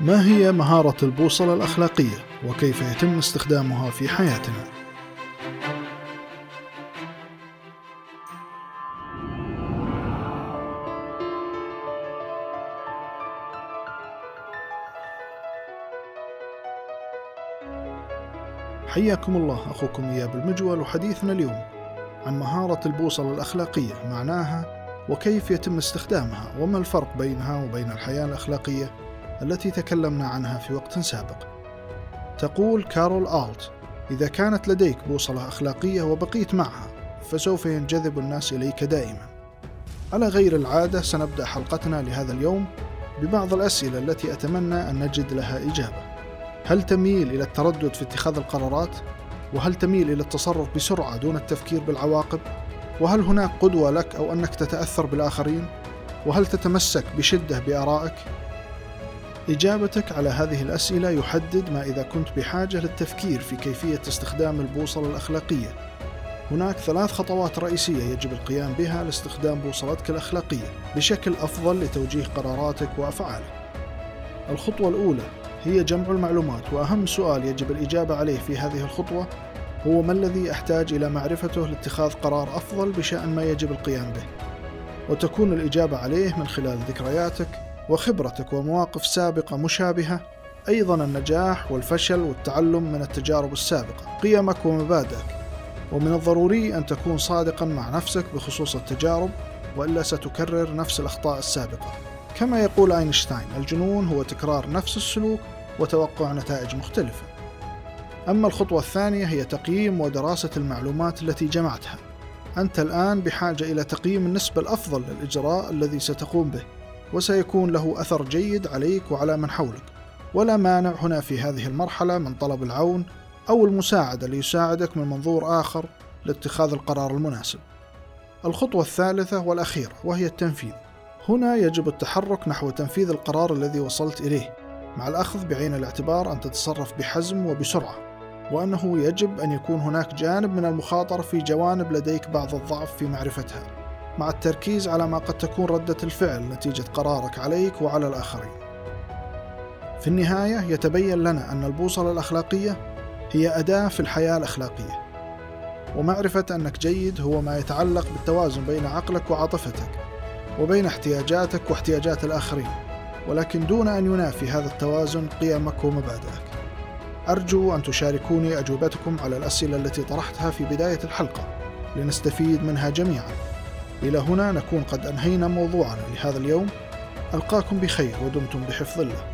ما هي مهارة البوصلة الأخلاقية وكيف يتم استخدامها في حياتنا؟ حياكم الله أخوكم إياب المجول وحديثنا اليوم عن مهارة البوصلة الأخلاقية معناها وكيف يتم استخدامها وما الفرق بينها وبين الحياة الأخلاقية التي تكلمنا عنها في وقت سابق. تقول كارول آلت: إذا كانت لديك بوصلة أخلاقية وبقيت معها فسوف ينجذب الناس إليك دائما. على غير العادة سنبدأ حلقتنا لهذا اليوم ببعض الأسئلة التي أتمنى أن نجد لها إجابة. هل تميل إلى التردد في اتخاذ القرارات؟ وهل تميل إلى التصرف بسرعة دون التفكير بالعواقب؟ وهل هناك قدوة لك أو أنك تتأثر بالآخرين؟ وهل تتمسك بشدة بآرائك؟ إجابتك على هذه الأسئلة يحدد ما إذا كنت بحاجة للتفكير في كيفية استخدام البوصلة الأخلاقية. هناك ثلاث خطوات رئيسية يجب القيام بها لاستخدام بوصلتك الأخلاقية بشكل أفضل لتوجيه قراراتك وأفعالك. الخطوة الأولى هي جمع المعلومات وأهم سؤال يجب الإجابة عليه في هذه الخطوة هو ما الذي أحتاج إلى معرفته لاتخاذ قرار أفضل بشأن ما يجب القيام به وتكون الإجابة عليه من خلال ذكرياتك وخبرتك ومواقف سابقة مشابهة أيضا النجاح والفشل والتعلم من التجارب السابقة. قيمك ومبادئك. ومن الضروري أن تكون صادقا مع نفسك بخصوص التجارب وإلا ستكرر نفس الأخطاء السابقة. كما يقول أينشتاين الجنون هو تكرار نفس السلوك وتوقع نتائج مختلفة. أما الخطوة الثانية هي تقييم ودراسة المعلومات التي جمعتها. أنت الآن بحاجة إلى تقييم النسبة الأفضل للإجراء الذي ستقوم به. وسيكون له أثر جيد عليك وعلى من حولك. ولا مانع هنا في هذه المرحلة من طلب العون أو المساعدة ليساعدك من منظور آخر لاتخاذ القرار المناسب. الخطوة الثالثة والأخيرة وهي التنفيذ. هنا يجب التحرك نحو تنفيذ القرار الذي وصلت إليه مع الأخذ بعين الاعتبار أن تتصرف بحزم وبسرعة وأنه يجب أن يكون هناك جانب من المخاطرة في جوانب لديك بعض الضعف في معرفتها. مع التركيز على ما قد تكون ردة الفعل نتيجة قرارك عليك وعلى الآخرين. في النهاية يتبين لنا أن البوصلة الأخلاقية هي أداة في الحياة الأخلاقية ومعرفة أنك جيد هو ما يتعلق بالتوازن بين عقلك وعاطفتك وبين احتياجاتك واحتياجات الآخرين ولكن دون أن ينافي هذا التوازن قيمك ومبادئك. أرجو أن تشاركوني أجوبتكم على الأسئلة التي طرحتها في بداية الحلقة لنستفيد منها جميعا. إلى هنا نكون قد أنهينا موضوعنا لهذا اليوم. ألقاكم بخير ودمتم بحفظ الله.